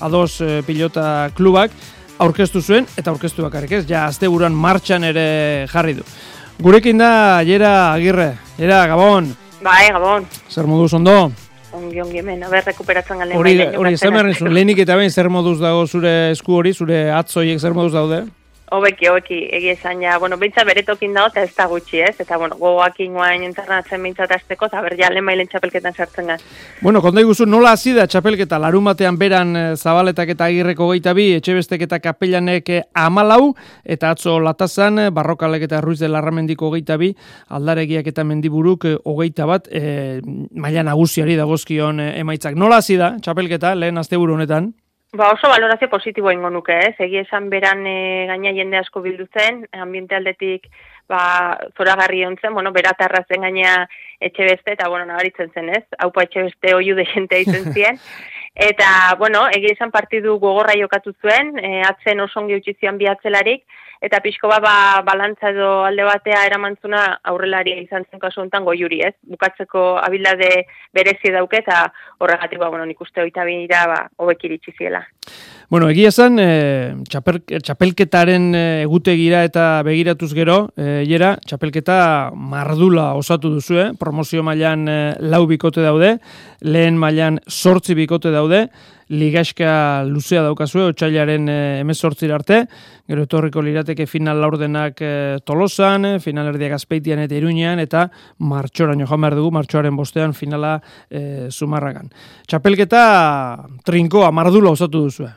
ados e, pilota klubak, aurkeztu zuen, eta aurkeztu bakarrik ez, ja, azte buruan martxan ere jarri du. Gurekin da, Jera Agirre, Jera, Gabon. Bai, Gabon. Zer moduz ondo? Ongi, ongi hemen, haber, rekuperatzen galen. Hori, hori, lehenik eta behin zer moduz dago zure esku hori, zure atzoiek zer moduz daude? Hobeki, hobeki, egia esan ja, bueno, bintza beretokin dago eta ez da gutxi ez, eta bueno, gogoak ingoain internatzen bintzat azteko, eta ber, ja, mailen txapelketan sartzen gaz. Bueno, konta iguzu, nola hasi da txapelketa, larumatean beran eh, zabaletak eta agirreko geita bi, etxebestek eta kapellanek eh, amalau, eta atzo latazan, eh, barrokalek eta ruiz de larramendiko geita bi, aldaregiak eta mendiburuk hogeita bat, e, maila nagusiari dagozkion emaitzak. Nola hasi da txapelketa, lehen asteburu honetan? Ba oso valorazio positiboa ingo nuke, ez? Egi esan beran e, gaina jende asko bildu zen, ambiente aldetik ba, zoragarri ontzen, bueno, beratarra zen gaina etxe beste, eta bueno, nabaritzen zen, ez? Haupa etxe beste oiu de jente aizen zien. Eta, bueno, egi esan partidu gogorra jokatu zuen, e, atzen osongi utxizian bi atzelarik, eta pixko ba, ba balantza edo alde batea eramantzuna aurrelari izan zen kasu honetan goiuri, ez? Bukatzeko abildade berezi dauke eta horregatik ba bueno, nikuste hoita bira ba hobek iritsi ziela. Bueno, egia esan, e, txapelketaren eh, egutegira eta begiratuz gero, e, jera, txapelketa mardula osatu duzu, eh? promozio mailan e, lau bikote daude, lehen mailan sortzi bikote daude, ligaska luzea daukazue, otxailaren e, emezortzir arte, gero etorriko lirateke final laurdenak e, tolosan, final erdiak azpeitian eta iruñean, eta martxoran joan behar dugu, martxoaren bostean finala e, zumarragan. Txapelketa trinkoa, mardula osatu duzu.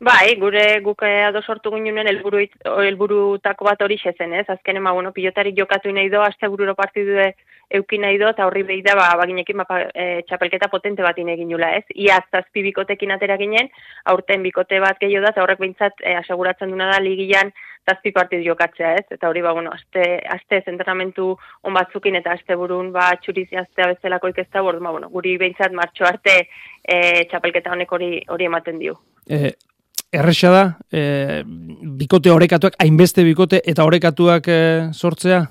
Bai, gure guk ado sortu ginen helburu helburutako bat hori zen, ez? Azken ema, bueno, pilotari jokatu nahi do, aste bururo partidu euki nahi do, eta horri behi da, ba, baginekin ba, e, txapelketa potente bat egin nula, ez? Ia zazpi bikotekin atera ginen, aurten bikote bat gehiago da, eta horrek behintzat e, aseguratzen duna da ligian zazpi partidu jokatzea, ez? Eta hori, ba, bueno, aste, aste zentrenamentu on batzukin eta aste burun, ba, txuriz jaztea bezalako ikesta, bordu, ba, bueno, guri behintzat martxo arte e, txapelketa honek hori hori ematen dio. E, erresa da, e, bikote orekatuak, hainbeste bikote eta orekatuak e, sortzea?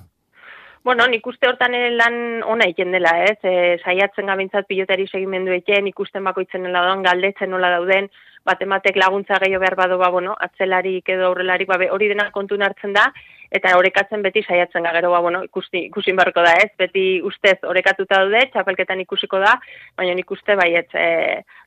Bueno, nik uste hortan lan ona iken dela, ez? E, saiatzen gabintzat pilotari segimendu eken, ikusten bakoitzen nola dauden, galdetzen nola dauden, batematek laguntza gehiago behar badu, ba, bueno, atzelarik edo aurrelarik, ba, hori dena kontu hartzen da, eta orekatzen beti saiatzen ga gero ba bueno ikusi ikusin barko da ez? Beti ustez orekatuta daude txapelketan ikusiko da baina nik uste baiet e,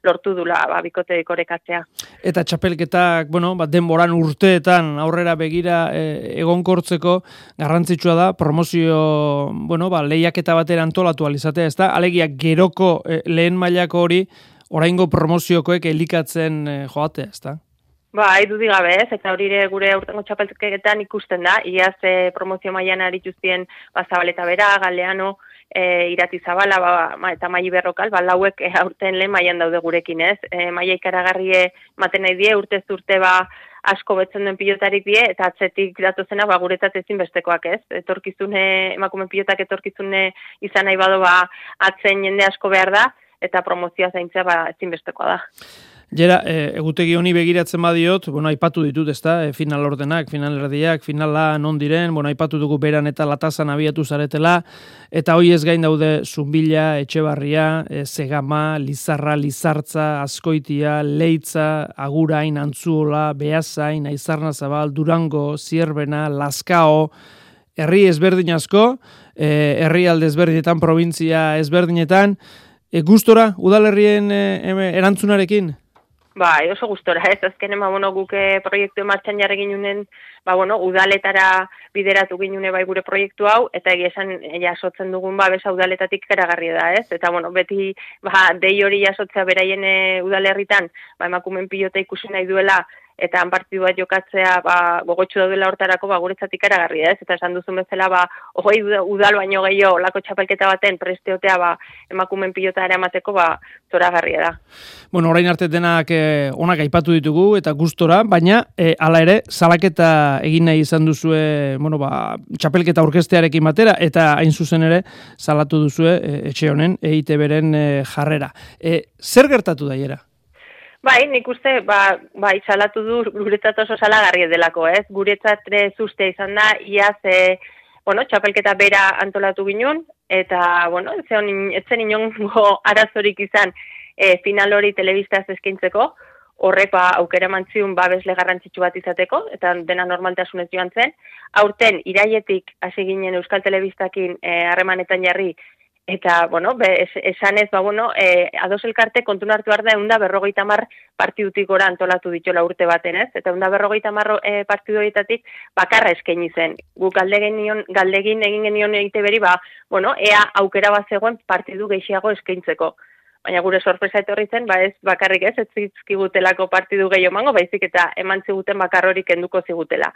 lortu dula ba bikote orekatzea. Eta txapelketak bueno ba denboran urteetan aurrera begira e, egonkortzeko garrantzitsua da promozio bueno ba leiaketa batera antolatu alizatea ezta? Alegia geroko e, lehen mailako hori oraingo promoziokoek elikatzen e, joatea ezta Ba, haidu gabe ez, eta hori gure aurtengo txapelketan ikusten da, iaz e, promozio maian arituztien ba, zabaleta bera, galeano, e, irati zabala, ba, ma, eta mai berrokal, ba, lauek e, aurten lehen maian daude gurekin ez, e, maia ikaragarrie maten nahi die, urte zurte ba, asko betzen den pilotarik die, eta atzetik datu zena, ba, guretzat ezin bestekoak ez, etorkizune, emakumen pilotak etorkizune izan nahi bado, ba, atzen jende asko behar da, eta promozioa zaintzea, ba, ezin bestekoa da. Jera, e, egutegi honi begiratzen badiot, bueno, aipatu ditut, ezta, e, final ordenak, final erdiak, finala non diren, bueno, aipatu dugu beran eta latazan abiatu zaretela, eta hoi ez gain daude Zumbila, Etxebarria, e, Zegama, Lizarra, Lizartza, Azkoitia, Leitza, Agurain, Antzuola, Beazain, Aizarna Zabal, Durango, Zierbena, Laskao, herri ezberdin asko, e, herri alde ezberdinetan, provintzia ezberdinetan, e, gustora, udalerrien e, erantzunarekin? Ba, oso gustora, ez azken ema, bueno, guke proiektu martxan jarre ginunen, ba, bueno, udaletara bideratu ginune bai gure proiektu hau, eta egia esan, jasotzen dugun, ba, besa udaletatik karagarri da, ez? Eta, bueno, beti, ba, dei hori jasotzea beraien eh, udalerritan, ba, emakumen pilota ikusi nahi duela, eta han partidu bat jokatzea ba, gogotxu daudela hortarako ba, guretzatik eragarri ez, eta esan duzun bezala ba, hogei udal baino gehiago lako txapelketa baten presteotea ba, emakumen pilota ere amateko ba, zora garria da. Bueno, orain arte denak eh, onak aipatu ditugu eta gustora, baina eh, hala ere, salaketa egin nahi izan duzue bueno, ba, txapelketa orkestearekin batera, eta hain zuzen ere salatu duzue eh, etxe honen, EIT beren eh, jarrera. Eh, zer gertatu daiera? Bai, nik uste, ba, bai, salatu du guretzat oso salagarri delako, ez? Guretzat zuzte izan da, iaz, e, bueno, txapelketa bera antolatu ginen, eta, bueno, ez zen inongo arazorik izan e, final hori telebistaz eskintzeko, horrek ba, aukera mantziun babesle garrantzitsu bat izateko, eta dena normaltasunez joan zen. Aurten, iraietik hasi ginen Euskal Telebistakin eh, harremanetan jarri, eta, bueno, be, es, esan ez, ba, bueno, e, ados elkarte kontu hartu behar da, berrogeita mar partidutik gora antolatu ditola urte baten, ez? Eta eunda berrogeita mar e, partiduetatik bakarra eskaini zen. Gu galdegin, galdegin egin genion egite beri, ba, bueno, ea aukera bat zegoen partidu gehiago eskaintzeko baina gure sorpresa etorri zen, ba ez bakarrik ez, ez zizkigutelako partidu gehiago mango, baizik eta eman ziguten bakarrorik enduko zigutela.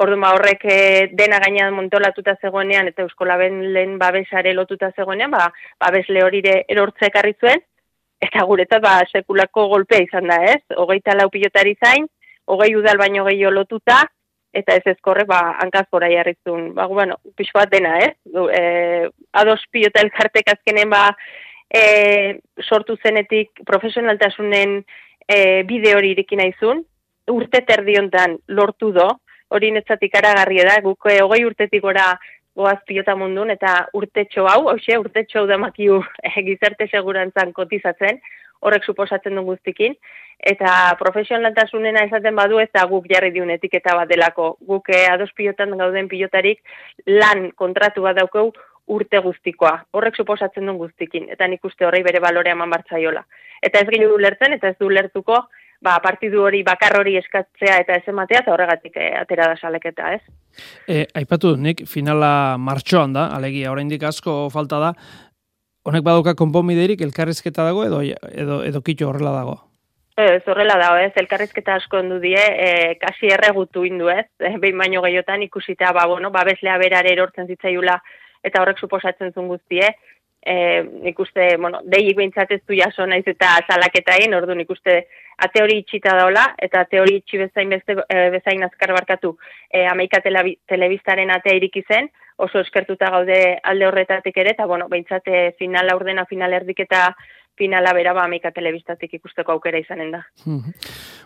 Ordu ma ba, horrek eh, dena gainean montolatuta zegoenean eta euskolaben lehen babesare lotuta zegoenean, ba, babesle horire erortze ekarri zuen, eta guretzat ba, sekulako golpea izan da, ez? Hogeita lau pilotari zain, hogei udal baino gehiago lotuta, eta ez ezkorre, ba, hankaz gora jarrizun. Ba, bueno, pixo bat dena, ez? E, ados pilota elkartek azkenen, ba, e, sortu zenetik profesionaltasunen e, bide hori irikin aizun, urte terdiontan lortu do, hori netzatik aragarri da, guk e, hogei urtetik gora goaz pilota mundun, eta urtetxo hau, hause, urtetxo hau da makiu e, gizarte segurantzan kotizatzen, horrek suposatzen du guztikin, eta profesionalatasunen esaten badu ez da guk jarri diun etiketa bat delako. Guk e, ados pilotan gauden pilotarik lan kontratu bat daukau urte guztikoa. Horrek suposatzen duen guztikin, eta nik uste horrei bere balorea eman bartzaiola. Eta ez gino lertzen, eta ez du lertuko, ba, partidu hori bakar hori eskatzea eta ez ematea, eta horregatik e, atera da saleketa, ez? E, aipatu, nik finala martxoan da, alegia, oraindik asko falta da, honek baduka konponbiderik elkarrizketa dago edo, edo, edo kitxo horrela dago? Ez horrela dago, ez, elkarrizketa asko ondu die, e, kasi erregutu indu, ez, e, behin baino gehiotan ikusita, ba, bueno, ba, beslea berare erortzen zitzaiula eta horrek suposatzen zuen guztie, e, nik uste, bueno, deik behintzatez du jaso naiz eta salaketa egin, ordu nik uste ate hori itxita daola, eta ate hori itxi bezain, beste, e, bezain azkar barkatu. E, Amerika telebistaren atea iriki zen, oso eskertuta gaude alde horretatik ere, eta bueno, behintzate final aurdena final erdiketa finala bera ba amika telebistatik ikusteko aukera izanen da.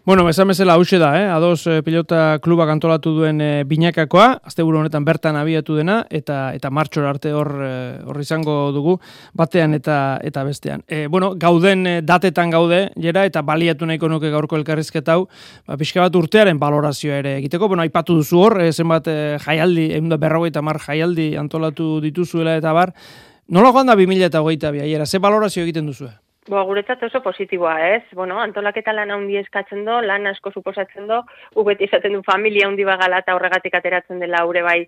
bueno, esan bezala hause da, eh? ados eh, pilota klubak antolatu duen eh, binakakoa, azte honetan bertan abiatu dena, eta eta martxor arte hor eh, hor izango dugu, batean eta eta bestean. E, bueno, gauden datetan gaude, jera, eta baliatu nahiko nuke gaurko elkarrizketa hau, ba, pixka bat urtearen balorazioa ere egiteko, bueno, aipatu duzu hor, e, zenbat e, jaialdi, egun da berrogeita mar jaialdi antolatu dituzuela eta bar, Nola joan da 2000 eta hogeita biaiera, ze balorazio egiten duzu? Bo, guretzat oso positiboa, ez? Bueno, antolaketa lan handi eskatzen do, lan asko suposatzen do, ubeti izaten du familia handi bagala eta horregatik ateratzen dela aurre bai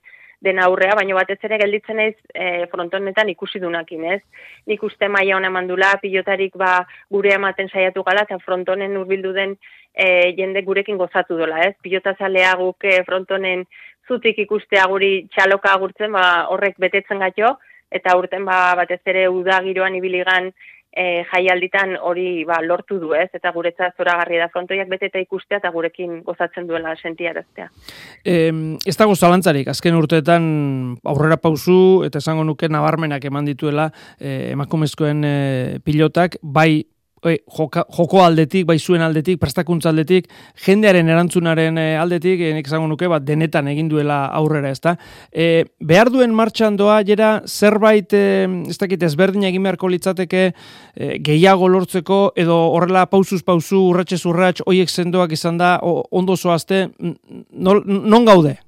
den aurrea, baina batez ere gelditzen ez e, frontonetan ikusi dunakin, ez? Nik uste maia hona mandula, pilotarik ba gure ematen saiatu gala, eta frontonen urbildu den e, jende gurekin gozatu dola, ez? Pilota zalea guk e, frontonen zutik ikustea guri txaloka agurtzen, ba, horrek betetzen gato, eta urten ba, batez ere udagiroan ibiligan e, jaialditan hori ba, lortu du ez, eta guretzat zoragarri da frontoiak beteta ikustea eta gurekin gozatzen duela sentiaraztea. E, ez dago zalantzarik, azken urteetan aurrera pauzu eta esango nuke nabarmenak eman dituela e, emakumezkoen e, pilotak, bai e, joko aldetik, bai zuen aldetik, prestakuntza aldetik, jendearen erantzunaren eh, aldetik, e, nik esango nuke, bat denetan egin duela aurrera, ezta? E, behar duen martxan doa, jera, zerbait, e, ez dakit, ezberdin egin beharko litzateke, e, gehiago lortzeko, edo horrela pausuz pauzu, urratxez urratx, oiek sendoak izan da, ondo zoazte, non gaude?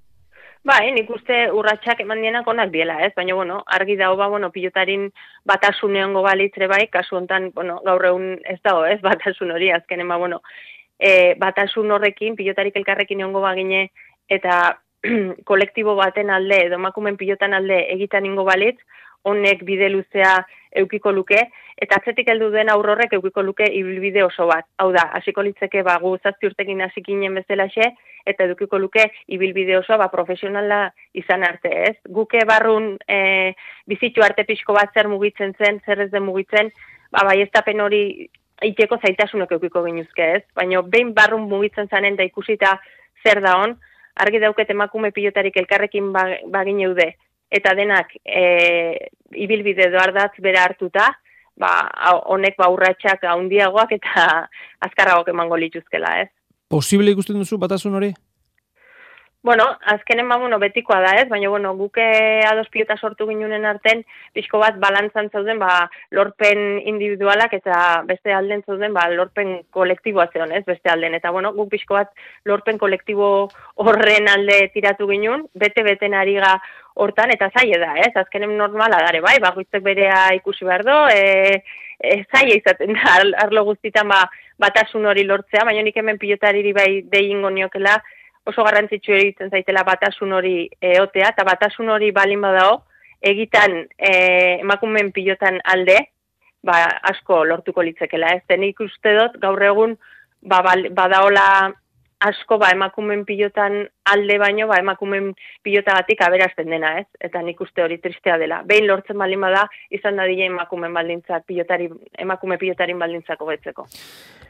Bai, nik uste urratxak eman dienak onak diela, ez? Baina, bueno, argi dago, ba, bueno, pilotarin batasun egongo balitre bai, kasu hontan, bueno, gaur egun ez dago, ez? Batasun hori, azkenen, ba, bueno, e, batasun horrekin, pilotarik elkarrekin egongo bagine, eta kolektibo baten alde, edo makumen pilotan alde egitan ingo balitz, honek bide luzea eukiko luke, eta atzetik heldu den aurrorrek eukiko luke ibilbide oso bat. Hau da, hasiko litzeke ba, gu zazpi urtekin hasikinen bezalaxe, eta edukiko luke ibilbide osoa ba, profesionala izan arte, ez? Guke barrun e, bizitu arte pixko bat zer mugitzen zen, zer ez den mugitzen, ba, bai ez hori iteko zaitasunak eukiko genuzke, ez? Baina behin barrun mugitzen zanen da ikusita zer da hon, argi dauket emakume pilotarik elkarrekin ba, bagin eude, eta denak e, ibilbide doardatz bera hartuta, ba, honek ba urratxak handiagoak eta azkarragok emango lituzkela, ez? Posible ikusten duzu batasun hori? Bueno, azkenen ba, bueno, betikoa da ez, baina bueno, guke ados pilota sortu ginunen arten, pixko bat balantzan zauden, ba, lorpen individualak eta beste alden zauden, ba, lorpen kolektiboa zeon, ez, beste alden. Eta bueno, guk pixko bat lorpen kolektibo horren alde tiratu ginun, bete-beten ari ga hortan, eta zaie da, ez, azkenen normala dare, bai, bagoitzek berea ikusi behar do, e, e, zaie izaten da, arlo guztitan, ba, batasun hori lortzea, baina nik hemen pilotariri bai deingo niokela, oso garrantzitsu egiten zaitela batasun hori eotea, eta batasun hori balin badao, egitan e, emakumen pilotan alde, ba, asko lortuko litzekela. Ez denik uste dut, gaur egun, ba, badaola asko ba, emakumen pilotan alde baino, ba, emakumen pilotagatik aberazten dena, ez? Eta nik uste hori tristea dela. Behin lortzen balin bada, izan da dile emakumen baldintzak, pilotari, emakume pilotarin baldintzako betzeko.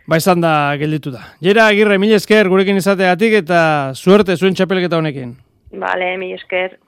Ba, izan da, gelditu da. Jera, agirre, mil esker, gurekin izateatik eta suerte zuen txapelketa honekin. Bale, mil esker.